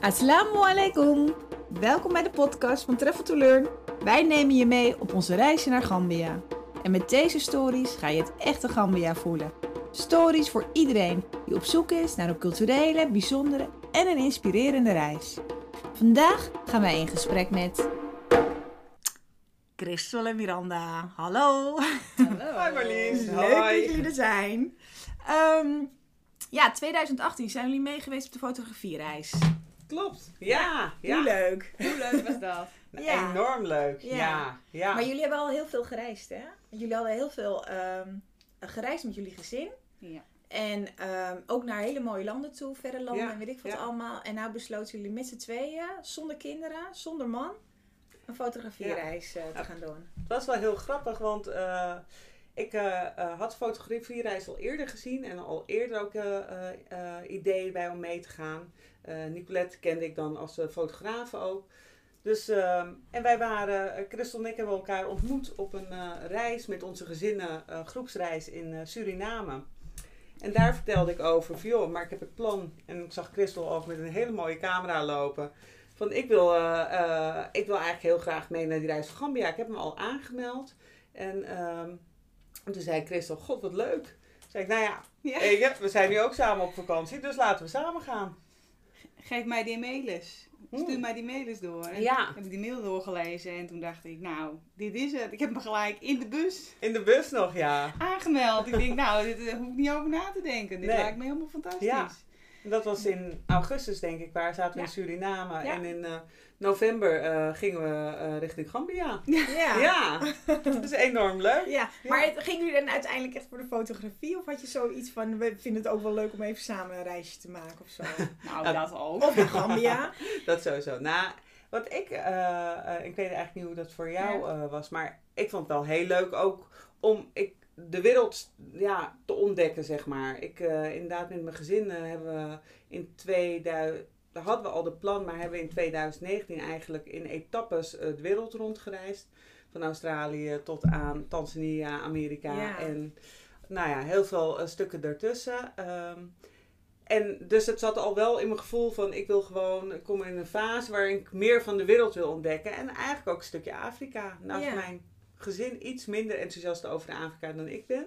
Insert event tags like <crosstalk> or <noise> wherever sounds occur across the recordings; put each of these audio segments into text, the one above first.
Assalamu alaikum. Welkom bij de podcast van Travel to Learn. Wij nemen je mee op onze reisje naar Gambia. En met deze stories ga je het echte Gambia voelen. Stories voor iedereen die op zoek is naar een culturele, bijzondere en een inspirerende reis. Vandaag gaan wij in gesprek met... Christel en Miranda. Hallo. Hallo. Hi Marlies. Leuk dat Hoi. jullie er zijn. Ehm, ja, 2018 zijn jullie mee geweest op de fotografiereis. Klopt. Ja, Hoe ja. leuk. Hoe leuk was dat? <laughs> Ja. Enorm leuk. Ja. Ja, ja. Maar jullie hebben al heel veel gereisd, hè? Jullie hadden heel veel ehm, gereisd met jullie gezin. Ja. En ehm, ook naar hele mooie landen toe, verre landen Ja, en weet ik wat ja. allemaal. En nou besloten jullie met z'n tweeën, zonder kinderen, zonder man, een fotografiereis eh, te Ja. gaan doen. Het was wel heel grappig, want eh, ik eh, had fotografiereis al eerder gezien en al eerder ook eh, ideeën bij om mee te gaan. Nicolette kende ik dan als fotograaf ook. Dus, ehm, en wij waren, Christel en ik hebben elkaar ontmoet op een reis met onze gezinnen, eh, groepsreis in Suriname. En daar vertelde ik over, van, maar ik heb het plan. En ik zag Christel ook met een hele mooie camera lopen. Van ik wil, ik wil eigenlijk heel graag mee naar die reis van Gambia. Ik heb me al aangemeld. En, ehm, en toen zei Christel, god wat leuk. Toen zei ik, nou ja, we zijn nu ook samen op vakantie, dus laten we samen gaan. Geef mij die mailers. Stuur Hmm. mij die mailers door. En Ja. heb ik die mail doorgelezen en toen dacht ik, nou, dit is het. Ik heb me gelijk in de bus In de bus nog, ja. aangemeld. ik denk, nou, dit eh, hoef ik niet over na te denken. Dit Nee. lijkt me helemaal fantastisch. Ja. En dat was in augustus, denk ik, waar zaten we in. Suriname. Ja. En in eh, november eh, gingen we eh, richting Gambia. Ja. Ja, <laughs> dat is enorm leuk. Ja, maar het, gingen jullie dan uiteindelijk echt voor de fotografie? Of had je zoiets van, we vinden het ook wel leuk om even samen een reisje te maken of zo? <laughs> Nou, Ja. dat ook. Of naar Gambia? <laughs> Dat sowieso. Nou, wat ik, eh, ik weet eigenlijk niet hoe dat voor jou eh, was, maar ik vond het wel heel leuk ook om ik, de wereld ja, te ontdekken, zeg maar. Ik, eh, inderdaad, met mijn gezin hebben we in 2000, daar hadden we al de plan, maar hebben we in 2019 eigenlijk in etappes eh, de wereld rondgereisd. Van Australië tot aan Tanzania, Amerika Ja. en nou ja, heel veel eh, stukken daartussen. Ehm, en dus het zat al wel in mijn gevoel van ik wil gewoon, ik kom in een fase waarin ik meer van de wereld wil ontdekken. En eigenlijk ook een stukje Afrika. Ja. mijn gezin iets minder enthousiast over Afrika dan ik ben.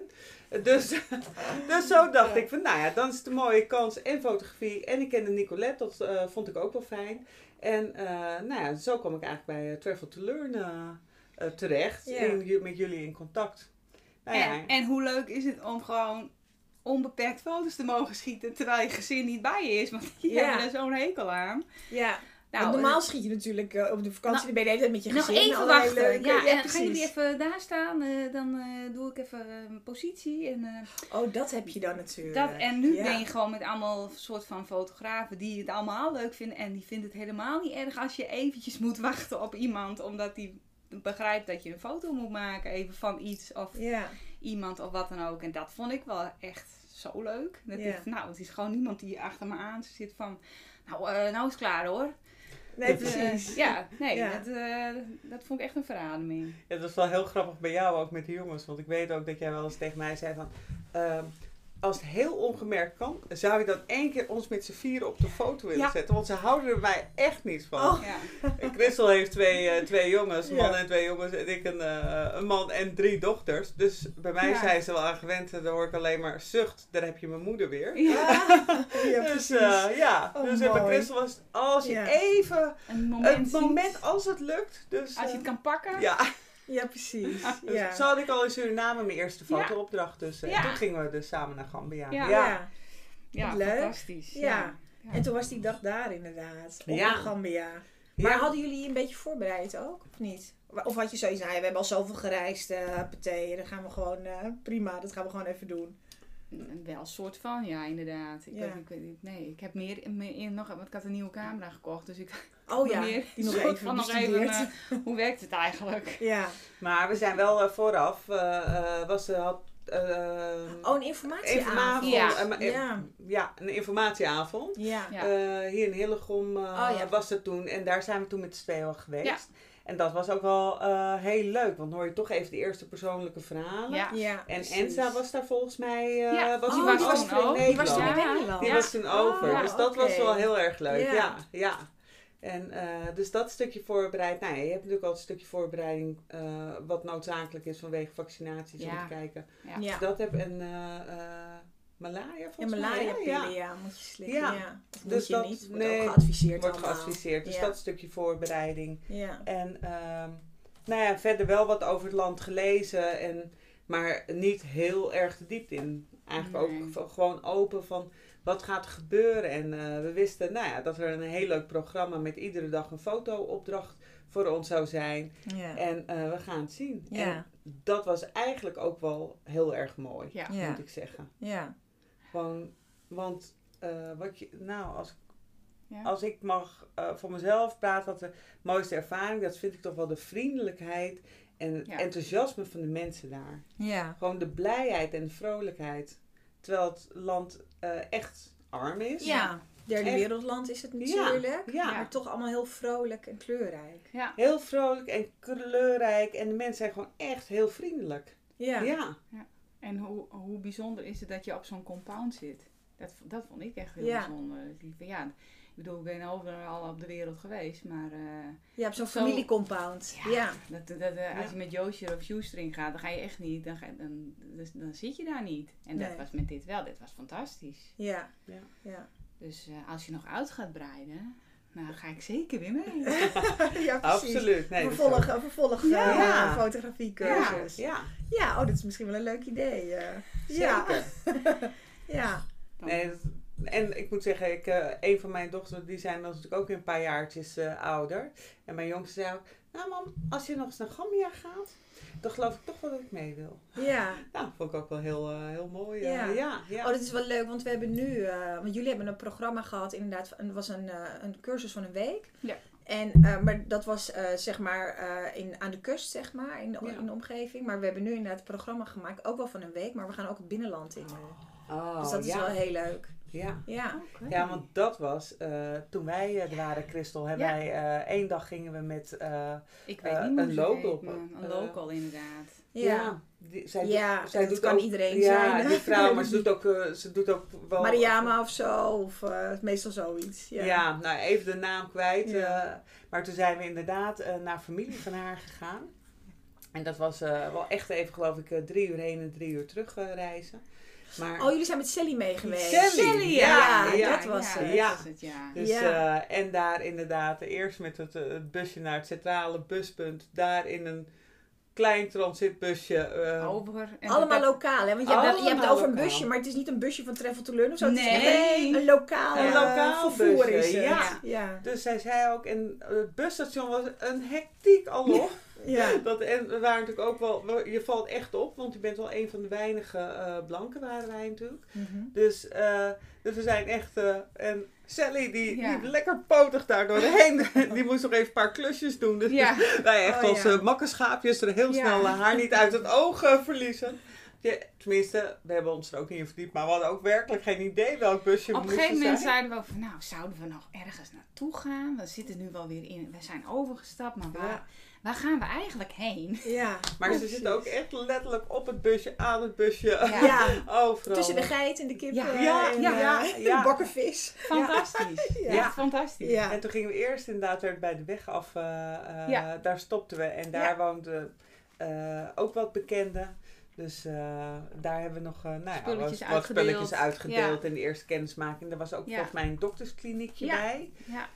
Dus, <laughs> dus zo dacht Ja. ik van nou ja, dan is het een mooie kans en fotografie. En ik kende Nicolette, dat eh, vond ik ook wel fijn. En eh, nou ja, zo kwam ik eigenlijk bij eh, Travel to Learn terecht. Ja. In, met jullie in contact. Nou ja, En, en hoe leuk is het om gewoon onbeperkt foto's te mogen schieten terwijl je gezin niet bij je is. Want die Ja. hebben er zo'n hekel aan. Ja. Nou, Want normaal schiet je natuurlijk eh, op de vakantie, Nou, dan ben je de hele tijd met je Nog gezin. even allerlei wachten. leuke- ja, en gaan jullie even daar staan? eh, dan eh, doe ik even mijn positie. En, Oh, dat heb je dan natuurlijk. dat, en nu Ja. ben je gewoon met allemaal soort van fotografen die het allemaal leuk vinden. En die vinden het helemaal niet erg als je eventjes moet wachten op iemand. Omdat die begrijpt dat je een foto moet maken. Even van iets of Ja. iemand of wat dan ook. En dat vond ik wel echt zo leuk. Dat Ja. ik, nou, het is gewoon niemand die achter me aan zit van... Nou, nou is het klaar hoor. Nee, Dat, precies. ja, nee, Ja. Dat, eh, dat vond ik echt een verademing. Ja, dat is wel heel grappig bij jou ook met de jongens. Want ik weet ook dat jij wel eens tegen mij zei van... ehm, als het heel ongemerkt kan, zou je dan één keer ons met z'n vieren op de foto willen Ja. zetten. Want ze houden er mij echt niet van. Oh. Ja. En Christel heeft twee, eh, twee jongens, een man Ja. en twee jongens. En ik een, eh, een man en drie dochters. Dus bij mij Ja. zijn ze wel aan gewend. En dan hoor ik alleen maar zucht, daar heb je mijn moeder weer. Ja, <laughs> ja, dus precies. eh, ja, Oh, dus bij. Christel was als je Ja. even... een moment, Het moment als het lukt. Dus, als je het kan pakken. ja. Ja, precies. <laughs> Dus Ja. Zo had ik al in Suriname mijn eerste fotoopdracht. Dus eh, Ja. toen gingen we dus samen naar Gambia. Ja. Ja. Leuk. fantastisch. Ja. Ja. En toen was die dag daar inderdaad. Op Gambia. Ja. Maar hadden jullie je een beetje voorbereid ook? Of niet? Of had je zoiets, nou ja, we hebben al zoveel gereisd, eh partij, dan gaan we gewoon, eh, prima, dat gaan we gewoon even doen. Wel een soort van, ja, inderdaad. Ik, Ja. weet, ik weet niet, nee, ik heb meer, nog, want ik had een nieuwe camera gekocht, dus ik <laughs> Oh ja, meer die nog <laughs> even van nog even, eh, hoe werkt het eigenlijk? <laughs> Ja. Maar we zijn wel eh, vooraf, eh, eh, was er had, Oh, een informatieavond. informatie, Ja. Ja. ja, een informatieavond. Ja. Eh, hier in Hillegom eh, Oh, ja. was het toen. En daar zijn we toen met z'n tweeën al geweest. En dat was ook wel eh, heel leuk, want dan hoor je toch even de eerste persoonlijke verhalen. Ja. Ja. En precies. Enza was daar volgens mij uh, Ja. was Oh, die die was toen. Die was toen in Ja. Nederland. Die Ja. was toen over. ja, dus dat was wel heel erg leuk. Ja. Ja, ja. En eh, dus dat stukje voorbereid. Nou, ja, je hebt natuurlijk al een stukje voorbereiding eh, wat noodzakelijk is vanwege vaccinaties om Ja. te kijken. Ja. Je dat heb en malaria Ja, volgens malaria mij. pillen, hè? ja. moet je slikken. Ja. Ja. Of Dus moet je dat- niet. Wordt nee, ook geadviseerd Wordt allemaal. geadviseerd. Dus Ja. dat stukje voorbereiding. Ja. En ehm, nou ja, verder wel wat over het land gelezen. En, maar niet heel erg de diepte in. Eigenlijk Nee. ook gewoon open van wat gaat er gebeuren. En eh, we wisten nou ja, dat er een heel leuk programma met iedere dag een fotoopdracht voor ons zou zijn. Ja. En eh, we gaan het zien. Ja. En dat was eigenlijk ook wel heel erg mooi, Ja. Ja. moet ik zeggen. Ja. Gewoon, want eh, wat je, nou, als Ja. als ik mag eh, voor mezelf praten, wat de mooiste ervaring, dat vind ik toch wel de vriendelijkheid en het Ja. enthousiasme van de mensen daar. Ja. Gewoon de blijheid en de vrolijkheid. Terwijl het land eh, echt arm is. Ja. Derde Echt. wereldland is het natuurlijk. Ja. Maar toch allemaal heel vrolijk en kleurrijk. Ja. Heel vrolijk en kleurrijk. En de mensen zijn gewoon echt heel vriendelijk. Ja. Ja. En hoe, hoe bijzonder is het dat je op zo'n compound zit? Dat, dat vond ik echt heel Ja. bijzonder. Ja, ik bedoel, ik ben overal op de wereld geweest, maar eh, Je hebt zo'n Zo- familiecompound. Ja. Ja. dat, dat, eh, als Ja. je met Joosje of Shoestring gaat, dan ga je echt niet, dan, ga, dan, dus, dan zit je daar niet. En Nee. dat was met dit wel, dit was fantastisch. Ja. Ja. Ja. Dus eh, als je nog uit gaat breiden, nou, ga ik zeker weer mee. <laughs> ja, precies. Absoluut. Nee, vervolg, vervolg Ja. eh, Ja. fotografiecursus. Ja. Ja, oh, dat is misschien wel een leuk idee. eh. ja. zeker. <laughs> Ja. Nee, dat- en ik moet zeggen, ik, eh, een van mijn dochters, die zijn dan natuurlijk ook weer een paar jaartjes eh, ouder. En mijn jongste zei ook, nou mam, als je nog eens naar Gambia gaat, dan geloof ik toch wel dat ik mee wil. Ja. <laughs> Nou, vond ik ook wel heel, eh, heel mooi. Ja. ja, ja. Oh, dat is wel leuk, want we hebben nu, eh, want jullie hebben een programma gehad, inderdaad, het was een, eh, een cursus van een week. Ja. En, eh, maar dat was eh, zeg maar eh, in, aan de kust, zeg maar, in de, Ja. in de omgeving. Maar we hebben nu inderdaad een programma gemaakt, ook wel van een week, maar we gaan ook het binnenland in. Oh, dus dat is ja. wel heel leuk. Ja. Ja. Ja, want dat was, eh, toen wij er waren, Christel, hebben Ja. wij, eh, één dag gingen we met, eh, Ik weet eh, niet meer een local, heet, maar Een eh, local inderdaad. Ja. die, zij, Ja, doet- zij dat doet kan ook, iedereen ja, zijn. die vrouw, maar ze <laughs> doet ook, eh, ze doet ook wel... Mariama of zo, of eh, meestal zoiets. Ja. Ja. nou even de naam kwijt. Ja. eh, maar toen zijn we inderdaad eh, naar familie van haar gegaan. En dat was eh, wel echt even, geloof ik, eh, drie uur heen en drie uur terug eh, reizen. Maar, Oh, jullie zijn met Sally mee geweest. Sally, ja, ja, dat was ja, het. Ja. Dat was het, ja. dus, ja. eh, en daar inderdaad eerst met het, eh, het busje naar het centrale buspunt. Daar in een klein transitbusje. eh, Over. En Allemaal dat- lokaal, hè? Want je hebt, je hebt het over een busje, maar het is niet een busje van Travel to Learn of zo. Het is Nee. echt een, een lokaal, Een eh, vervoer busje, is het. ja. ja. Dus zij zei ook, en het busstation was een hectiek alom. <laughs> Ja. <laughs> Dat, en we waren natuurlijk ook wel, we- je valt echt op, want je bent wel een van de weinige eh, blanken waren wij natuurlijk. Mhm. Dus, eh, dus we zijn echt, eh, en Sally die Ja. liep lekker potig daar doorheen. <laughs> die moest nog even een paar klusjes doen. Dus Ja, <laughs> wij echt Oh, als ja. makkenschaapjes er heel snel haar niet uit het oog verliezen. Ja, tenminste, we hebben ons er ook niet in verdiept, maar we hadden ook werkelijk geen idee welk busje we op een gegeven moment zijn. zeiden we van, nou, zouden we nog ergens naartoe gaan? We zitten nu wel weer in, we zijn overgestapt, maar waar, Ja. Waar gaan we eigenlijk heen? Ja. Maar ze zitten ook echt letterlijk op het busje, aan het busje, Ja. <laughs> Ja. overal. Tussen de geit en de kip Ja. Ja, en ja, eh, ja, ja. de bakkenvis. Fantastisch. Ja. Ja, fantastisch. Ja. En toen gingen we eerst inderdaad weer bij de weg af. Ja. Daar stopten we. En daar Ja. woonden eh, ook wat bekenden. Dus eh, daar hebben we nog eh, nou ja, Spulletjes wat, wat uitgedeeld. spulletjes uitgedeeld. En de eerste kennismaking. Er was ook Ja. volgens mij een dokterskliniekje Ja. bij. Ja.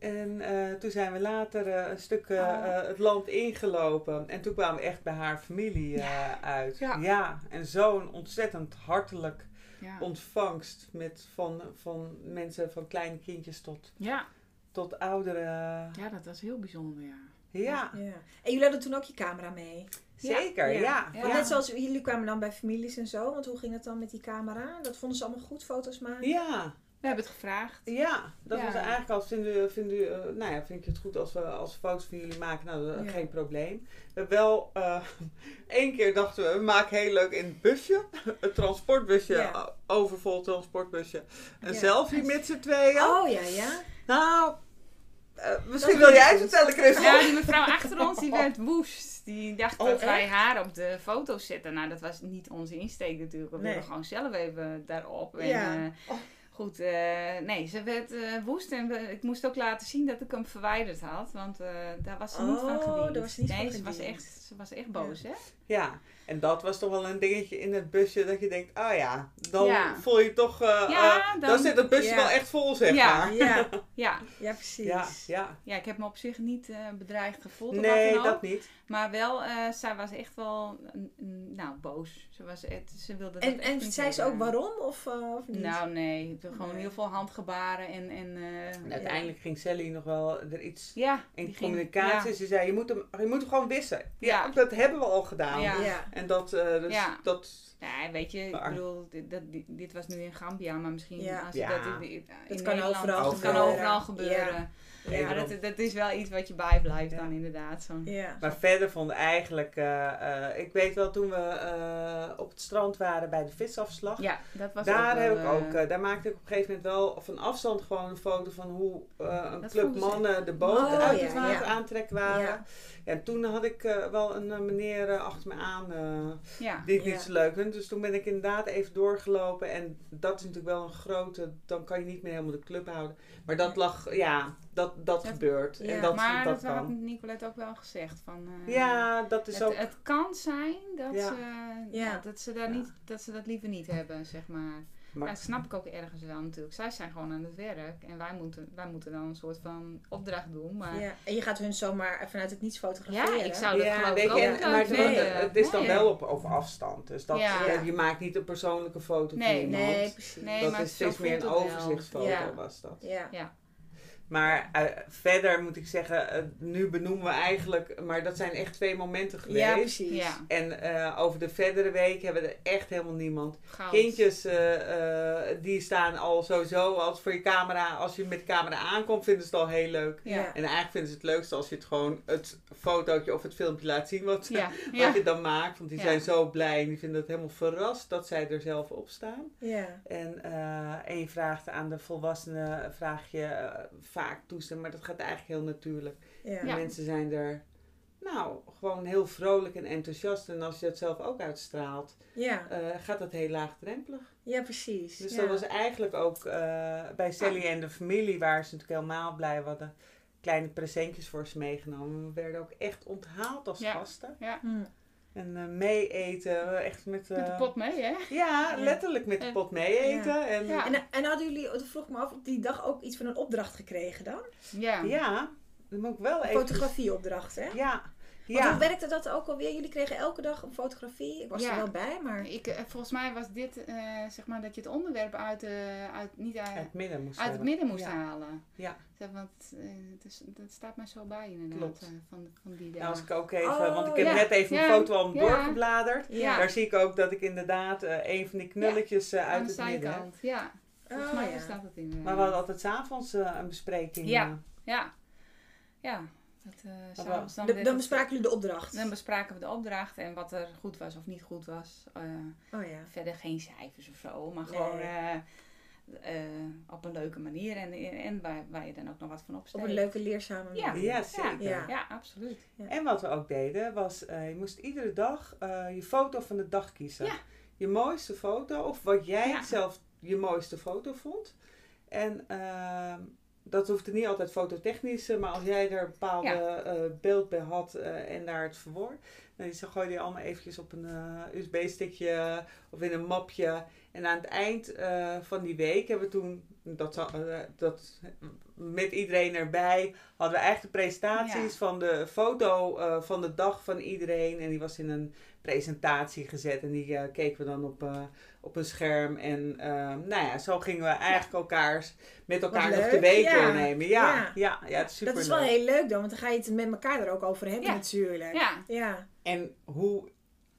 En eh, toen zijn we later eh, een stuk eh, Oh. eh, het land ingelopen. En toen kwamen we echt bij haar familie eh, uit. Ja. En zo'n ontzettend hartelijk Ja. ontvangst. Met van, van mensen van kleine kindjes tot, ja. tot ouderen. ja, dat was heel bijzonder, ja. Ja, Ja. En jullie hadden toen ook je camera mee. zeker. Ja. Ja. ja. Want net zoals jullie kwamen dan bij families en zo. Want hoe ging het dan met die camera? Dat vonden ze allemaal goed, foto's maken? Ja, We hebben het gevraagd. ja, dat Ja. was eigenlijk al. Vinden, u- vinden, u, eh, nou ja, vind je het goed als we als we foto's van jullie maken? Nou, Ja. geen probleem. We hebben wel eh, <laughs> één keer dachten we, we maken heel leuk in het busje, <laughs> het transportbusje, Ja. overvol transportbusje, een Ja. selfie met z'n tweeën. Oh ja, ja. Nou, eh, misschien is wil jij het vertellen, Christel. Ja, die mevrouw achter ons die werd woest. Die dacht Oh, dat wij haar op de foto's zetten. Nou, dat was niet onze insteek natuurlijk. We Nee. wilden gewoon zelf even daarop. En, Ja. eh, Oh. Goed, eh, nee, ze werd eh, woest. En we- ik moest ook laten zien dat ik hem verwijderd had. Want eh, daar was ze niet van Oh, gediend. daar was ze niet nee, van ze was, echt, ze was echt boos, hè? Ja, en dat was toch wel een dingetje in het busje dat je denkt, oh ja, dan Ja. voel je toch, eh, Ja, eh, dan, dan- zit het busje ja. wel echt vol, zeg Ja. maar. Ja, <laughs> Ja, ja precies. Ja, ja. ja, ik heb me op zich niet eh, bedreigd gevoeld. of Nee, wat dan ook. dat niet. Maar wel, eh, zij was echt wel, nou, boos. Ze, was, echt- ze wilde dat En, en zei ze ook waarom of, of niet? Nou, nee. Gewoon Nee. heel veel handgebaren en... en eh, En uiteindelijk ging Sally nog wel er iets ja, in ging- communicatie. ja. Ze zei, je moet, hem, je moet hem gewoon wissen. Ja, Ja. dat hebben we al gedaan. Ja. Ja. En dat, eh, dus Ja. dat, Ja, weet je, ik Maar- bedoel, dit, dat, dit, dit was nu in Gambia, maar misschien Ja. als Ja. dat in, in Dat kan Nederland- overal dat kan overal gebeuren. Ja. Dat, dat is wel iets wat je bijblijft Ja. dan inderdaad. Zo'n, Ja. Maar verder vond ik eigenlijk, eh, eh, ik weet wel toen we eh, op het strand waren bij de visafslag. Ja, dat was Daar, ook wel, heb ik ook, eh, daar maakte ik op een gegeven moment wel van afstand gewoon een foto van hoe eh, een Dat club mannen de boot Oh, uit ja, het water ja. aantrekken waren. Ja. En toen had ik eh, wel een meneer eh, achter me aan eh, ja. die ik Ja. niet zo leuk vind. Dus toen ben ik inderdaad even doorgelopen. En dat is natuurlijk wel een grote, dan kan je niet meer helemaal de club houden. Maar dat lag, ja, dat, dat Dat- gebeurt. Ja. En dat, maar dat dat had. Nicolette ook wel gezegd. Van, eh, Ja, dat is het, ook... het kan zijn dat, Ja. ze, Ja. dat, ze daar Ja. niet, dat ze dat liever niet hebben, zeg maar. Maar- Ja, dat snap ik ook ergens wel natuurlijk. Zij zijn gewoon aan het werk en wij moeten, wij moeten dan een soort van opdracht doen. Maar Ja. En je gaat hun zomaar vanuit het niets fotograferen. Ja, ik zou dat Ja, geloof weet ik ook je, niet en, leuk maar nee, het, is dan Nee. wel op, op afstand. Dus dat, Ja. ja, je maakt niet een persoonlijke foto van Nee, iemand. Nee, precies. Nee, dat maar is steeds meer een overzichtsfoto Ja. was dat. Ja. Maar eh, verder moet ik zeggen, eh, nu benoemen we eigenlijk, maar dat zijn echt twee momenten geweest. Ja, precies. ja, En eh, over de verdere week hebben we er echt helemaal niemand. goud. Kindjes, eh, eh, die staan al sowieso als voor je camera, als je met de camera aankomt, vinden ze het al heel leuk. Ja, En eigenlijk vinden ze het leukste als je het gewoon het fotootje of het filmpje laat zien wat, ja, <laughs> wat ja. je dan maakt. Want die Ja. zijn zo blij en die vinden het helemaal verrast dat zij er zelf op staan. Ja. En, eh, en je vraagt aan de volwassenen, vraag je vaak toestemming, maar dat gaat eigenlijk heel natuurlijk. Ja. Mensen zijn er, nou, gewoon heel vrolijk en enthousiast. En als je het zelf ook uitstraalt, Ja. eh, gaat dat heel laagdrempelig. Ja, precies. Dus ja. dat was eigenlijk ook eh, bij Sally en de familie, waar ze natuurlijk helemaal blij waren. Kleine presentjes voor ze meegenomen. We werden ook echt onthaald als Ja. gasten. ja. En eh, mee eten, echt met... Met de eh, pot mee, hè? Ja, letterlijk met de pot mee eten. En, Ja. En, en hadden jullie, dat vroeg ik me af, op die dag ook iets van een opdracht gekregen dan? Ja. Ja, dat moet ik wel Een even... fotografieopdracht, hè? Ja, Want ja. hoe werkte dat ook alweer? Jullie kregen elke dag een fotografie. Ik was Ja. er wel bij, maar... Ik, eh, volgens mij was dit, eh, zeg maar, dat je het onderwerp uit, eh, uit, niet uit, uit het midden moest uit het hebben. midden moest Ja. halen. Ja. Want het is, dat staat mij zo bij inderdaad, Klopt. van, van die Nou, als dag. ik ook even, Oh, want ik heb ja. net even mijn Ja. foto al Ja. doorgebladerd. Ja. Daar zie ik ook dat ik inderdaad eh, een van die knulletjes uit de het midden heb. ja. Volgens Oh, mij ja. staat het in. Maar we hadden altijd s'avonds uh, een bespreking. Ja. Ja. Ja. Dat, eh, dan, De- dan bespraken jullie de opdracht. dan bespraken we de opdracht en wat er goed was of niet goed was. Eh, Oh ja. verder geen cijfers of zo, maar gewoon Nee. eh, eh, op een leuke manier en, en waar, waar je dan ook nog wat van Op opsteekt. een leuke leerzame Ja. manier. Ja, zeker. Ja. Ja, absoluut. En wat we ook deden, was eh, je moest iedere dag eh, je foto van de dag kiesen. Ja. Je mooiste foto, of wat jij Ja. zelf je mooiste foto vond. En ehm, dat hoefde niet altijd fototechnisch, eh, maar als jij er een bepaalde Ja. eh, beeld bij had eh, en daar het verwoord, dan gooi je die allemaal eventjes op een USB-stickje of in een mapje. En aan het eind eh, van die week hebben we toen, dat, eh, dat met iedereen erbij, hadden we eigenlijk de presentaties Ja. van de foto eh, van de dag van iedereen. En die was in een presentatie gezet en die keken we dan op, op een scherm. En nou ja, zo gingen we eigenlijk elkaars, met elkaar nog de week ja. doornemen. Ja, Ja. ja. ja, het is super Dat is wel heel leuk dan, want dan ga je het met elkaar er ook over hebben Ja. natuurlijk. Ja, Ja. En hoe...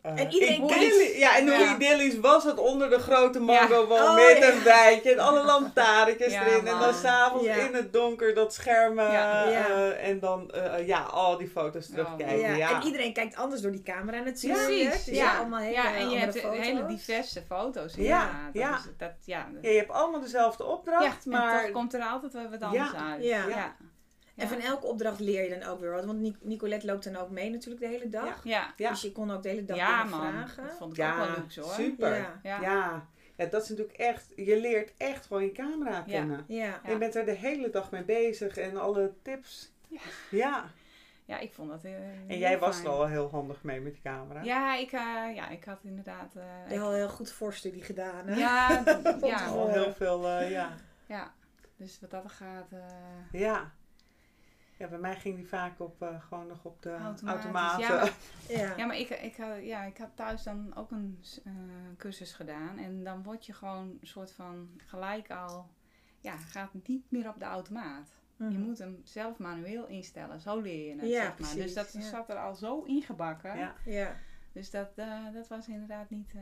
eh, En iedereen idyllisch-. Ja, en hoe Ja. idyllisch was het onder de grote mango Oh, met ja. een bijtje en alle lantaarntjes <laughs> Ja, erin. En dan s'avonds Ja. in het donker dat scherm eh, Ja. Ja. eh, en dan eh, ja, al die foto's terugkijken. Ja. Ja, En iedereen kijkt anders door die camera natuurlijk. precies. Dus ja. allemaal hele ja, en je hebt foto's. hele diverse foto's. Ja, Ja, dat ja. Is, dat, ja, dat- Ja, je hebt allemaal dezelfde ja, opdracht, en maar toch komt er altijd wel wat anders Ja. uit. Ja. En van elke opdracht leer je dan ook weer wat. Want Nic- Nicolette loopt dan ook mee natuurlijk de hele dag. Ja, Ja. Dus je kon ook de hele dag ja man. vragen. Dat vond ik ook wel leuk hoor. super. Ja. Ja. Ja. ja. dat is natuurlijk echt, je leert echt gewoon je camera Ja. kennen. Ja. En je bent er de hele dag mee bezig en alle tips. Ja. Ja. Ja, ik vond dat eh, En heel jij was fijn. er al heel handig mee met die camera. Ja, ik, eh, ja, ik had inderdaad... eh, Je had al heel goed voorstudie gedaan. Hè? ja, <laughs> ja, Al heel veel, eh, ja. ja. Dus wat dat gaat... eh, Ja. Ja, bij mij ging die vaak op, eh, gewoon nog op de automaten. ja, maar- <laughs> Ja. Ja, maar ik, ik, had, ja, ik had thuis dan ook een eh, cursus gedaan. En dan word je gewoon een soort van gelijk al... Ja, gaat niet meer op de automaat. Je Mhm. moet hem zelf manueel instellen. Zo leer je het, Ja, zeg maar. precies, Dus dat ja. zat er al zo ingebakken. Ja. Ja. Dus dat, eh, dat was inderdaad niet... eh,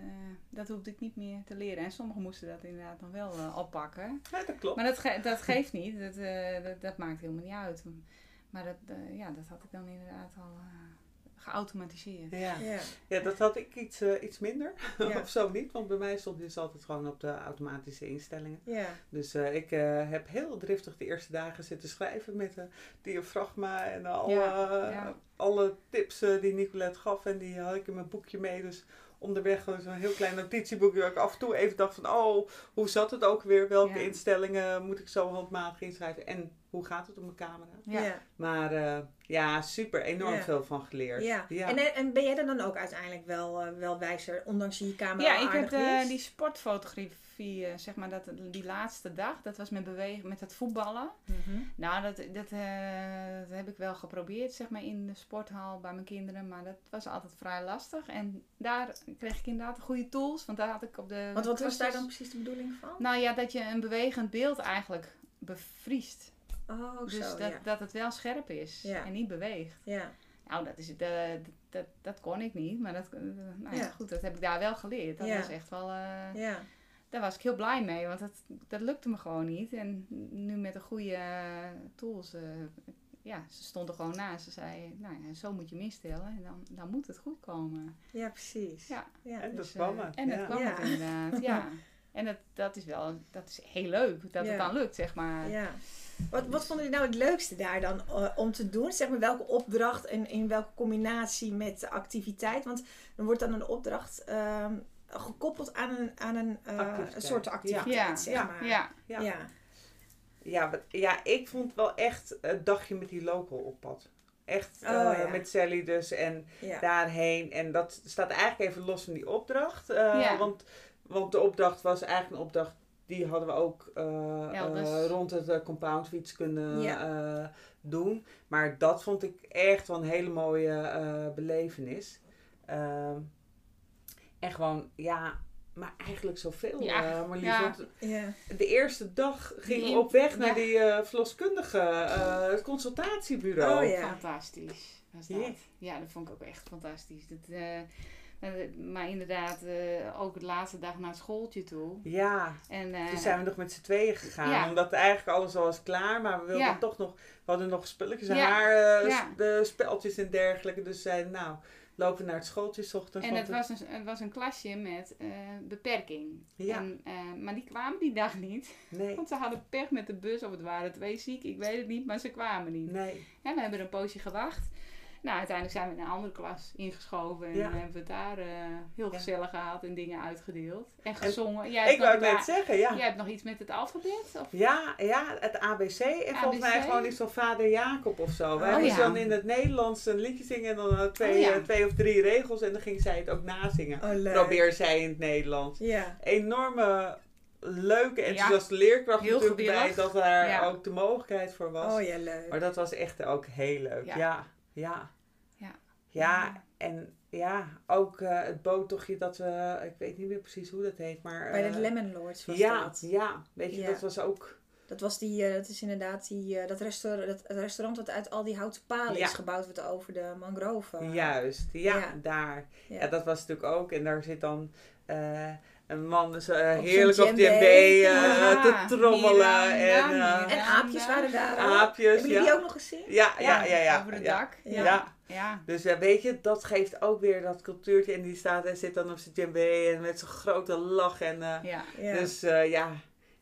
dat hoefde ik niet meer te leren. En sommigen moesten dat inderdaad nog wel eh, oppakken. Ja, dat klopt. Maar dat, ge- dat geeft niet. Dat, eh, dat, dat maakt helemaal niet uit. Maar dat, eh, ja, dat had ik dan inderdaad al eh, geautomatiseerd. Ja. Ja. ja, dat had ik iets, eh, iets minder. <laughs> Ja. of zo niet. Want bij mij stond dus altijd gewoon op de automatische instellingen. Ja. Dus eh, ik eh, heb heel driftig de eerste dagen zitten schrijven met de diafragma en alle, Ja, alle tips eh, die Nicolette gaf. En die had ik in mijn boekje mee. Dus onderweg zo'n heel klein notitieboekje waar ik af en toe even dacht van... Oh, hoe zat het ook weer? Welke instellingen moet ik zo handmatig inschrijven? En hoe gaat het op mijn camera? Ja. Maar eh, ja, super. Enorm Ja. veel van geleerd. Ja. ja. En, eh, en ben jij er dan ook uiteindelijk wel, eh, wel wijzer, ondanks je je camera Ja, ik heb eh, die sportfotografie, zeg maar, dat, die laatste dag, dat was met bewegen, met het voetballen. Mhm. Nou, dat, dat, eh, dat heb ik wel geprobeerd, zeg maar, in de sporthal bij mijn kinderen. Maar dat was altijd vrij lastig. En daar kreeg ik inderdaad de goede tools, want daar had ik op de... Want wat was daar dan precies de bedoeling van? Nou ja, dat je een bewegend beeld eigenlijk bevriest. Oh, dus zo, dat, ja. dat het wel scherp is Ja. en niet beweegt. Ja. Nou, dat, is, het, eh, dat, dat, dat kon ik niet, maar dat, eh, nou ja, goed, dat heb ik daar wel geleerd. Dat Ja. was echt wel... eh, Ja. daar was ik heel blij mee, want dat, dat lukte me gewoon niet. En nu met de goede tools, eh, ja, ze stond er gewoon naast. Ze zei, nou ja, zo moet je hem instellen en dan, dan moet het goed komen. ja, precies. Ja. Ja. En dat Dus, kwam het, En dat ja. kwam Ja. het inderdaad, ja. <laughs> En dat, dat is wel, dat is heel leuk dat Ja. het dan lukt, zeg maar. Ja. Wat, wat vonden jullie nou het leukste daar dan eh, om te doen? Zeg maar welke opdracht en in welke combinatie met de activiteit? Want dan wordt dan een opdracht ehm, gekoppeld aan een, aan een, eh, Activiteit. een soort activiteit, Ja. zeg Ja. maar. Ja, Ja. Ja. Ja, wat- ja, ik vond wel echt het dagje met die local op pad. Echt Oh, eh, ja. met Sally dus en Ja. daarheen. En dat staat eigenlijk even los van die opdracht. eh, Ja. want, want de opdracht was eigenlijk een opdracht die hadden we ook eh, eh, rond het eh, compound fiets kunnen Ja. eh, doen. Maar dat vond ik echt wel een hele mooie eh, belevenis. Ehm, en gewoon, ja, maar eigenlijk zoveel, Ja, Marlies. ja. Want Ja. de eerste dag gingen we op weg naar die eh verloskundige eh, consultatiebureau. Oh ja. fantastisch was dat. Ja. Ja, dat vond ik ook echt fantastisch. Dat, maar inderdaad, eh, ook de laatste dag naar schooltje toe. Ja, En, eh, toen zijn we nog met z'n tweeën gegaan. Ja. Omdat eigenlijk alles al was klaar. Maar we wilden Ja. toch nog... We hadden nog spulletjes, Ja. haar, eh, Ja. s- de speltjes en dergelijke. Dus zeiden nou, lopen we naar het schooltje 's ochtends. En het was een, het was een klasje met eh, beperking. Ja. En, eh, maar die kwamen die dag niet. Nee, Want ze hadden pech met de bus of het waren twee ziek. Ik weet het niet, maar ze kwamen niet. nee. En we hebben een poosje gewacht. Nou, uiteindelijk zijn we in een andere klas ingeschoven. En Ja. hebben we het daar eh, heel Ja. gezellig gehad en dingen uitgedeeld. En gezongen. Jij Ik wou net het A- zeggen, ja. Jij hebt nog iets met het alfabet? Of? Ja, ja, het ABC. En volgens mij gewoon iets van vader Jacob of zo. Wij Oh, moesten ja. dan in het Nederlands een liedje zingen en dan eh, twee, Oh, ja. eh, twee of drie regels. En dan ging zij het ook nazingen. Oh, leuk. Probeer zij in het Nederlands. Ja. Enorme, leuke, enthousiaste leerkracht Heel natuurlijk bij. Dat daar Ja. ook de mogelijkheid voor was. Oh ja, leuk. Maar dat was echt ook heel leuk. Ja, Ja. Ja. Ja. Ja, en ja, ook eh, het boottochtje dat we, ik weet niet meer precies hoe dat heet, maar... Bij eh, de Lemon Lords was ja, dat. ja, weet je, dat was ook... Dat was die, eh, dat is inderdaad die, eh, dat, restaurant, dat het restaurant wat uit al die houten palen Ja. is gebouwd, wat over de mangrove. Juist, ja, Ja. daar. Ja. Ja. dat was natuurlijk ook. En daar zit dan eh, een man zo, eh, heerlijk zijn op djembe djembe. eh, Ja, te trommelen. En, eh, Miranda. En aapjes waren daar ook. aapjes, Hebben jullie ja. die ook nog gezien? Ja, ja, ja, ja. Over het ja. dak. Ja. Ja. Ja. Dus ja, weet je, dat geeft ook weer dat cultuurtje. En die staat en zit dan op zijn djembe en met zo'n grote lach. En, eh, ja. Ja. Dus eh, ja,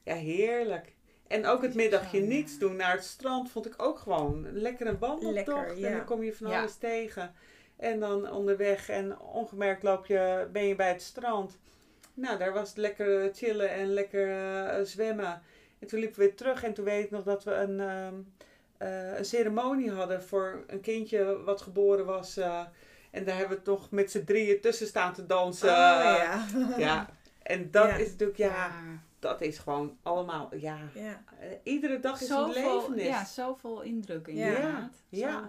ja, heerlijk. En ook het middagje Zo, ja. niets doen naar het strand vond ik ook gewoon een lekkere wandeltocht. Lekker, ja. En dan kom je van Ja. alles tegen. En dan onderweg en ongemerkt loop je, ben je bij het strand. Nou, daar was het lekker chillen en lekker eh, zwemmen. En toen liepen we weer terug en toen weet ik nog dat we een, ehm, eh, een ceremonie hadden voor een kindje wat geboren was. eh, en daar hebben we toch met z'n drieën tussen staan te dansen. Oh, ja. <laughs> Ja, en dat Ja. is natuurlijk, ja, dat is gewoon allemaal, ja. ja. eh, iedere dag is een levend. ja, zoveel indruk Ja. inderdaad. Ja. Zo.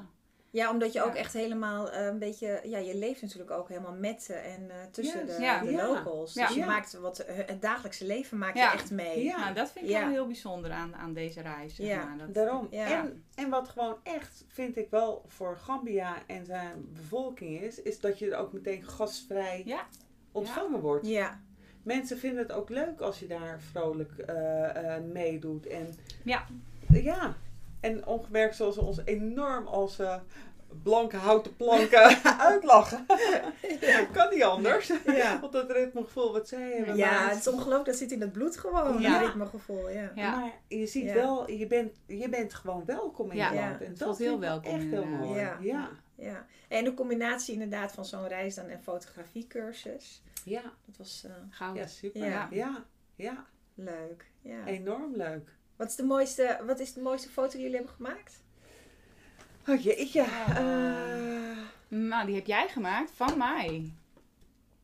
Ja, omdat je ook echt helemaal eh, een beetje, ja, je leeft natuurlijk ook helemaal met ze en eh, tussen Yes. de, Ja. de Ja. locals. Ja. Dus je Ja. maakt wat, eh, het dagelijkse leven maak je echt mee. Ja. Nou, dat vind ik Ja. wel heel bijzonder aan, aan deze reis. Zeg Ja. maar. Dat, Daarom. Ja. En, en wat gewoon echt, vind ik wel, voor Gambia en zijn bevolking is, is dat je er ook meteen gastvrij Ja. ontvangen wordt. Ja, Mensen vinden het ook leuk als je daar vrolijk eh, eh, meedoet. En, Ja. Ja. En ongemerkt zoals ze ons enorm als eh, blanke houten planken <laughs> uitlachen. kan niet anders. ja. Want dat ritmegevoel wat zij hebben. ja maar het is ongelooflijk, dat zit in het bloed gewoon, Ja. dat ritmegevoel. Ja. Ja. Maar je ziet Ja. wel, je bent, je bent gewoon welkom in Ja. het Ja. land. En Het dat voelt heel vind ik wel welkom echt heel mooi. Ja. Ja. Ja. En de combinatie inderdaad van zo'n reis dan en fotografiecursus, Ja. dat was eh, Goud. Ja, super. Ja. Ja. Ja. leuk. Ja. enorm leuk. Wat, is de mooiste, wat is de mooiste foto die jullie hebben gemaakt? Oh jeetje. Eh, Nou, die heb jij gemaakt van mij.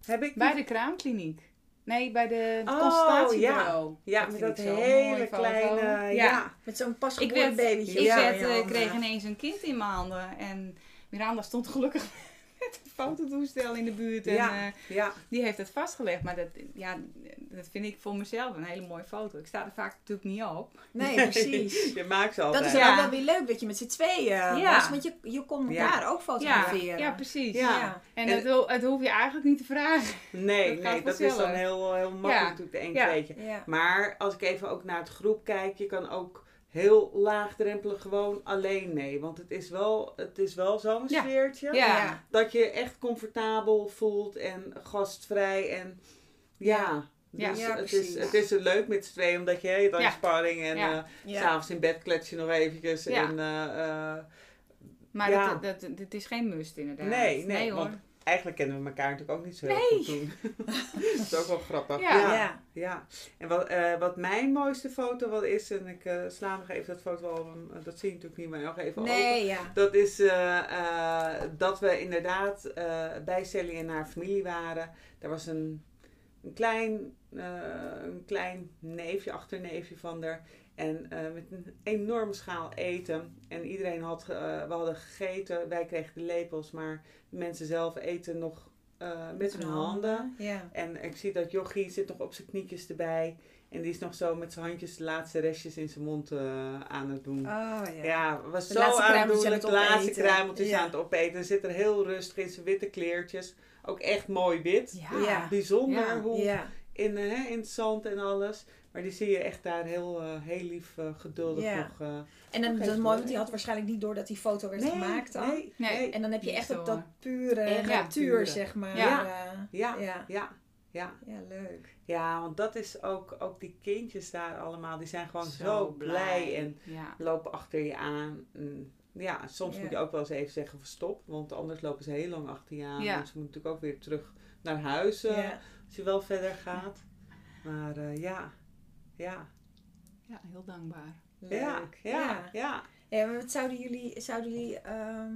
heb ik Bij de kraamkliniek. Nee, bij de Oh, consultatiebureau. Ja, Dat met dat hele kleine... Ja. Ja. Met zo'n Ik, pasgeboren werd, babytje. ik Ja, werd, eh, handen. kreeg ineens een kind in mijn handen. En Miranda stond gelukkig met een <laughs> fototoestel in de buurt. En Ja. eh, Ja. die heeft het vastgelegd. Maar dat, ja, dat vind ik voor mezelf een hele mooie foto. Ik sta er vaak natuurlijk niet op. Nee, precies. <laughs> je maakt ze Dat altijd. is Ja. wel weer leuk dat je met z'n tweeën Ja. was, want je, je kon Ja. elkaar ook fotograferen. ja, precies. Ja. En, En- het, het hoef je eigenlijk niet te vragen. Nee, Dat nee, dat is dan heel, heel makkelijk Ja. natuurlijk de tweetje. Ja. Maar als ik even ook naar het groep kijk, je kan ook heel laagdrempelig gewoon alleen mee. Want het is wel, het is wel zo'n Ja. sfeertje. Ja. Dat je echt comfortabel voelt en gastvrij en ja. Ja. Dus Ja, het, is, het is leuk met z'n tweeën, omdat je heel dan Ja. sparring en Ja. eh, Ja. s'avonds in bed klets je nog eventjes. Ja. En, eh, eh, Maar Ja. dat, dat, dat, het is geen must inderdaad. Nee, nee, hoor. want- eigenlijk kennen we elkaar natuurlijk ook niet zo heel Nee. goed toen. <laughs> dat is ook wel grappig. Ja. ja. Ja. Ja, en wat, eh, wat mijn mooiste foto wel is, en ik eh, sla nog even dat fotoalbum, eh, dat zie je natuurlijk niet, maar nog even open. Nee, ja. Dat is eh, eh, dat we inderdaad eh, bij Sally en haar familie waren. Er was een, een, klein, eh, een klein neefje, achterneefje van haar. En eh, met een enorme schaal eten. En iedereen had, eh, we hadden gegeten, wij kregen de lepels, maar de mensen zelf eten nog met hun handen. Ja. En ik zie dat Jochie zit nog op zijn knietjes erbij. En die is nog zo met zijn handjes de laatste restjes in zijn mond eh, aan het doen. Oh ja. Ja, was De zo aandoenlijk. aan De het laatste opeten. kruimeltjes Ja. aan het opeten. Dan zit er heel rustig in zijn witte kleertjes. Ook echt mooi wit. Ja. Ja. Bijzonder Ja. hoe Ja. in, eh, hè, in het zand en alles. Maar die zie je echt daar heel, eh, heel lief, eh, geduldig Ja. nog. En dan dat is mooi, want die had waarschijnlijk niet door dat die foto werd gemaakt dan. Nee, Nee. En dan heb je echt op dat pure natuur, zeg maar. Ja. Ja. Ja, Ja. Ja, ja. Leuk. Ja, want dat is ook, ook die kindjes daar allemaal. Die zijn gewoon zo, Zo blij. en Ja. lopen achter je aan. Mm, Ja, soms Ja. moet je ook wel eens even zeggen van stop. Want anders lopen ze heel lang achter je aan. Ja. Dus je moet natuurlijk ook weer terug naar huis eh, als je wel verder gaat. Maar eh, ja, ja, ja, heel dankbaar. Leuk. ja, ja, ja. Ja, maar wat zouden jullie, zouden jullie, ehm,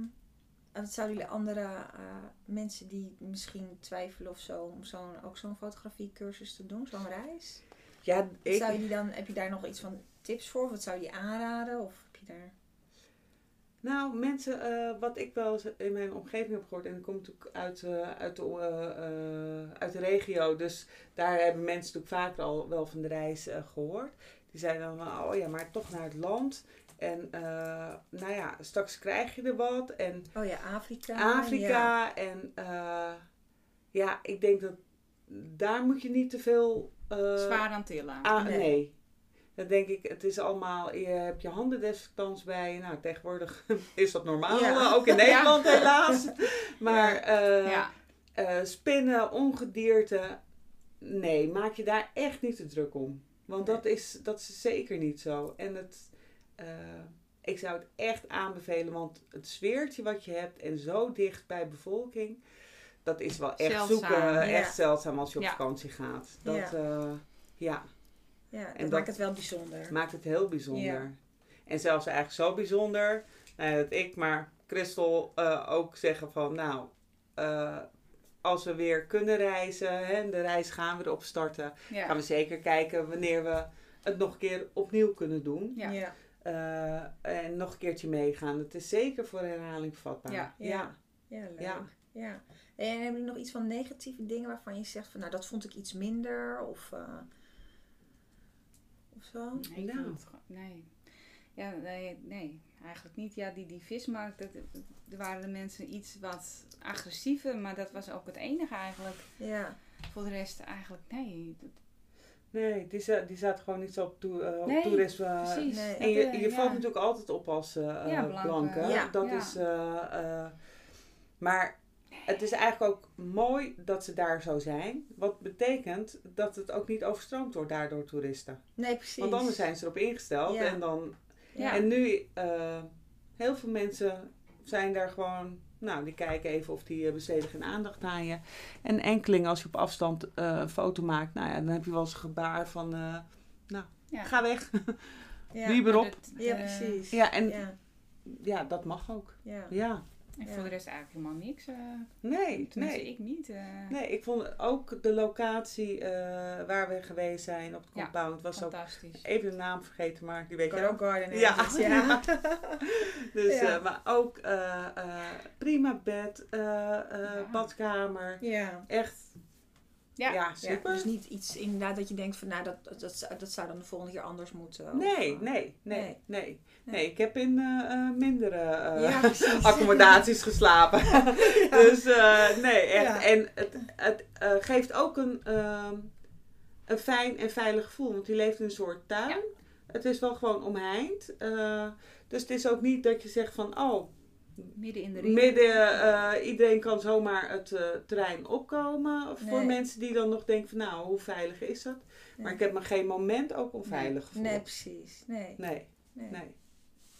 wat zouden jullie andere eh, mensen die misschien twijfelen of zo, om zo'n, ook zo'n fotografiecursus te doen, zo'n reis? Ja, ik, Zou je die dan, heb je daar nog iets van tips voor? Wat zou je aanraden? Of heb je daar... Nou, mensen, eh, wat ik wel in mijn omgeving heb gehoord, en ik kom natuurlijk uit, eh, uit, de, uit de regio, dus daar hebben mensen natuurlijk vaker al wel van de reis eh, gehoord. Die zeiden dan oh ja, maar toch naar het land. En eh, nou ja, straks krijg je er wat. En Oh ja, Afrika. Afrika. Ja. En eh, ja, ik denk dat daar moet je niet te veel... eh, Zwaar aan tillen. Ah, Nee. nee. Dan denk ik, het is allemaal, je hebt je handen desktans bij. je. Nou, tegenwoordig <laughs> is dat normaal, Ja. ook in <laughs> Nederland helaas. <laughs> Maar eh, ja. eh, spinnen, ongedierte, nee, maak je daar echt niet te druk om. Want Nee. dat, is, dat is zeker niet zo. En het, eh, ik zou het echt aanbevelen, want het sfeertje wat je hebt en zo dicht bij bevolking, dat is wel echt Zeldzaam, zoeken, ja. echt zeldzaam als je op Ja. vakantie gaat. Dat, Ja. ja. ja, Ja, dat, En dat- maakt het wel bijzonder. maakt het heel bijzonder. Ja. En zelfs eigenlijk zo bijzonder, nou dat ik, maar Christel eh, ook zeggen van, nou, eh, als we weer kunnen reizen, hè, en de reis gaan we erop starten, Ja. gaan we zeker kijken wanneer we het nog een keer opnieuw kunnen doen. Ja. Eh, en nog een keertje meegaan. Het is zeker voor herhaling vatbaar. Ja. ja. Ja, leuk. Ja. Ja. En hebben jullie nog iets van negatieve dingen waarvan je zegt van nou dat vond ik iets minder of, eh, of zo? Nee, ik Nou. het nee. Ja, nee, nee, eigenlijk niet. Ja, die, die vismarkt, dat, er waren de mensen iets wat agressiever, maar dat was ook het enige eigenlijk. Ja. Voor de rest eigenlijk, nee. dat- Nee, die, za- die zaten gewoon niet zo op, toe, eh, op Nee, toerisme. Precies. nee. En je, eh, je ja. valt natuurlijk altijd op als eh Ja, blanke. blanke. Ja. Dat Ja. is, eh, eh, maar het is eigenlijk ook mooi dat ze daar zo zijn. Wat betekent dat het ook niet overstroomd wordt daardoor toeristen. Nee, precies. Want anders zijn ze erop ingesteld. Ja. En, dan, Ja. en nu, eh, heel veel mensen zijn daar gewoon... Nou, die kijken even of die eh, besteden geen aandacht aan je. En enkeling, als je op afstand eh, een foto maakt... Nou ja, dan heb je wel eens een gebaar van... eh, nou, Ja. ga weg. <laughs> ja. Erop. dat, Ja, precies. Ja, en Ja. ja, dat mag ook. Ja. En voor de rest eigenlijk helemaal niks. eh Nee, nee. ik niet. eh, Nee, ik vond ook de locatie eh, waar we geweest zijn op het Ja, compound was ook fantastisch. even de naam vergeten, maar die weet je ook. Garden Ja. ja. <laughs> Dus, Ja. maar ook prima bed, badkamer. ja. Echt, ja, Ja. Super. dus niet iets inderdaad dat je denkt van nou dat, dat, dat, zou- dat zou dan de volgende keer anders moeten. nee, eh, nee, nee, Nee. nee, nee. Ik heb in eh, eh, mindere eh, Ja, <laughs> accommodaties geslapen. <laughs> Dus eh, nee, echt. En het, het eh, geeft ook een, ehm, een fijn en veilig gevoel. Want je leeft in een soort tuin. Het is wel gewoon omheind. Eh, dus het is ook niet dat je zegt van... Oh, Midden in de ring. midden, eh, iedereen kan zomaar het eh, terrein opkomen. Voor Nee. mensen die dan nog denken van... Nou, hoe veilig is dat? Maar ik heb me geen moment ook onveilig gevoeld. Nee, precies. Nee. Nee, nee. nee.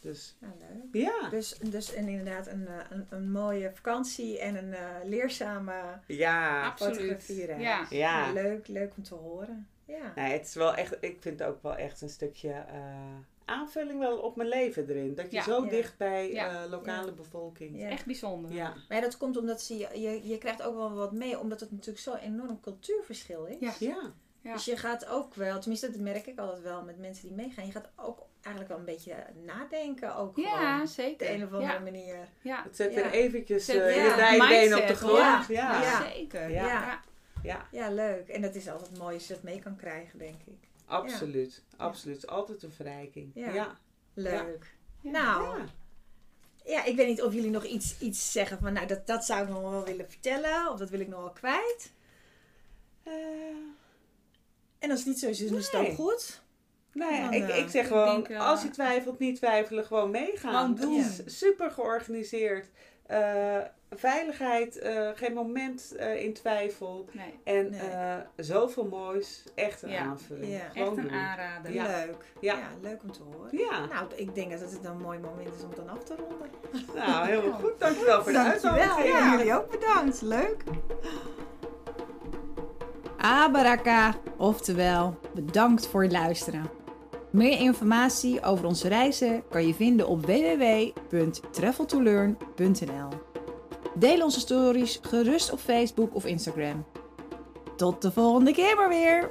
Dus Nou, leuk. ja. Dus, dus en inderdaad een, eh, een, een mooie vakantie en een eh, leerzame Ja. Fotografiereis. Ja. Ja. Leuk, leuk om te horen. Ja. Nee, het is wel echt, ik vind ook wel echt een stukje eh, aanvulling wel op mijn leven erin. Dat je Ja. zo Ja. dicht bij Ja. eh, lokale Ja. bevolking. Ja. Echt bijzonder. Ja. Maar ja, dat komt omdat ze, je, je, krijgt ook wel wat mee, omdat het natuurlijk zo'n enorm cultuurverschil is. Ja. Ja. Ja. Dus je gaat ook wel, tenminste dat merk ik altijd wel met mensen die meegaan, je gaat ook eigenlijk wel een beetje nadenken. Ook Ja, gewoon op zeker. de een of andere ja. manier. Ja. Het zet Ja. weer eventjes Zet eh, je een dijbeen op de grond. Ja. Ja. Ja. zeker. Ja. Ja. Ja. Ja, leuk. En dat is altijd mooi als je dat mee kan krijgen, denk ik. Absoluut. Absoluut. Het is Altijd een verrijking. Ja. Ja. Leuk. Ja. Nou, Ja. ja, ik weet niet of jullie nog iets, iets zeggen van, nou, dat, dat zou ik nog wel willen vertellen, of dat wil ik nog wel kwijt. Eh, En als het niet zo is, dan is het Nee. ook goed. nou ja, Dan, ik, eh, ik zeg ik gewoon, denk, eh, als je twijfelt, niet twijfelen, gewoon meegaan. Gewoon doen. Het is super georganiseerd. Eh, veiligheid, eh, geen moment eh, in twijfel. Nee. En Nee. eh, zoveel moois. Echt een Ja. aanvulling. Ja. Gewoon Echt een doen. aanrader. Ja. Leuk. Ja. Ja. leuk om te horen. Ja, Nou, ik denk dat het een mooi moment is om dan af te ronden. nou helemaal goed. Dankjewel voor de uitnodiging. Ja, jullie ook bedankt. Leuk. Abaraka, oftewel bedankt voor het luisteren. Meer informatie over onze reizen kan je vinden op www.traveltolearn.nl. Deel onze stories gerust op Facebook of Instagram. Tot de volgende keer maar weer!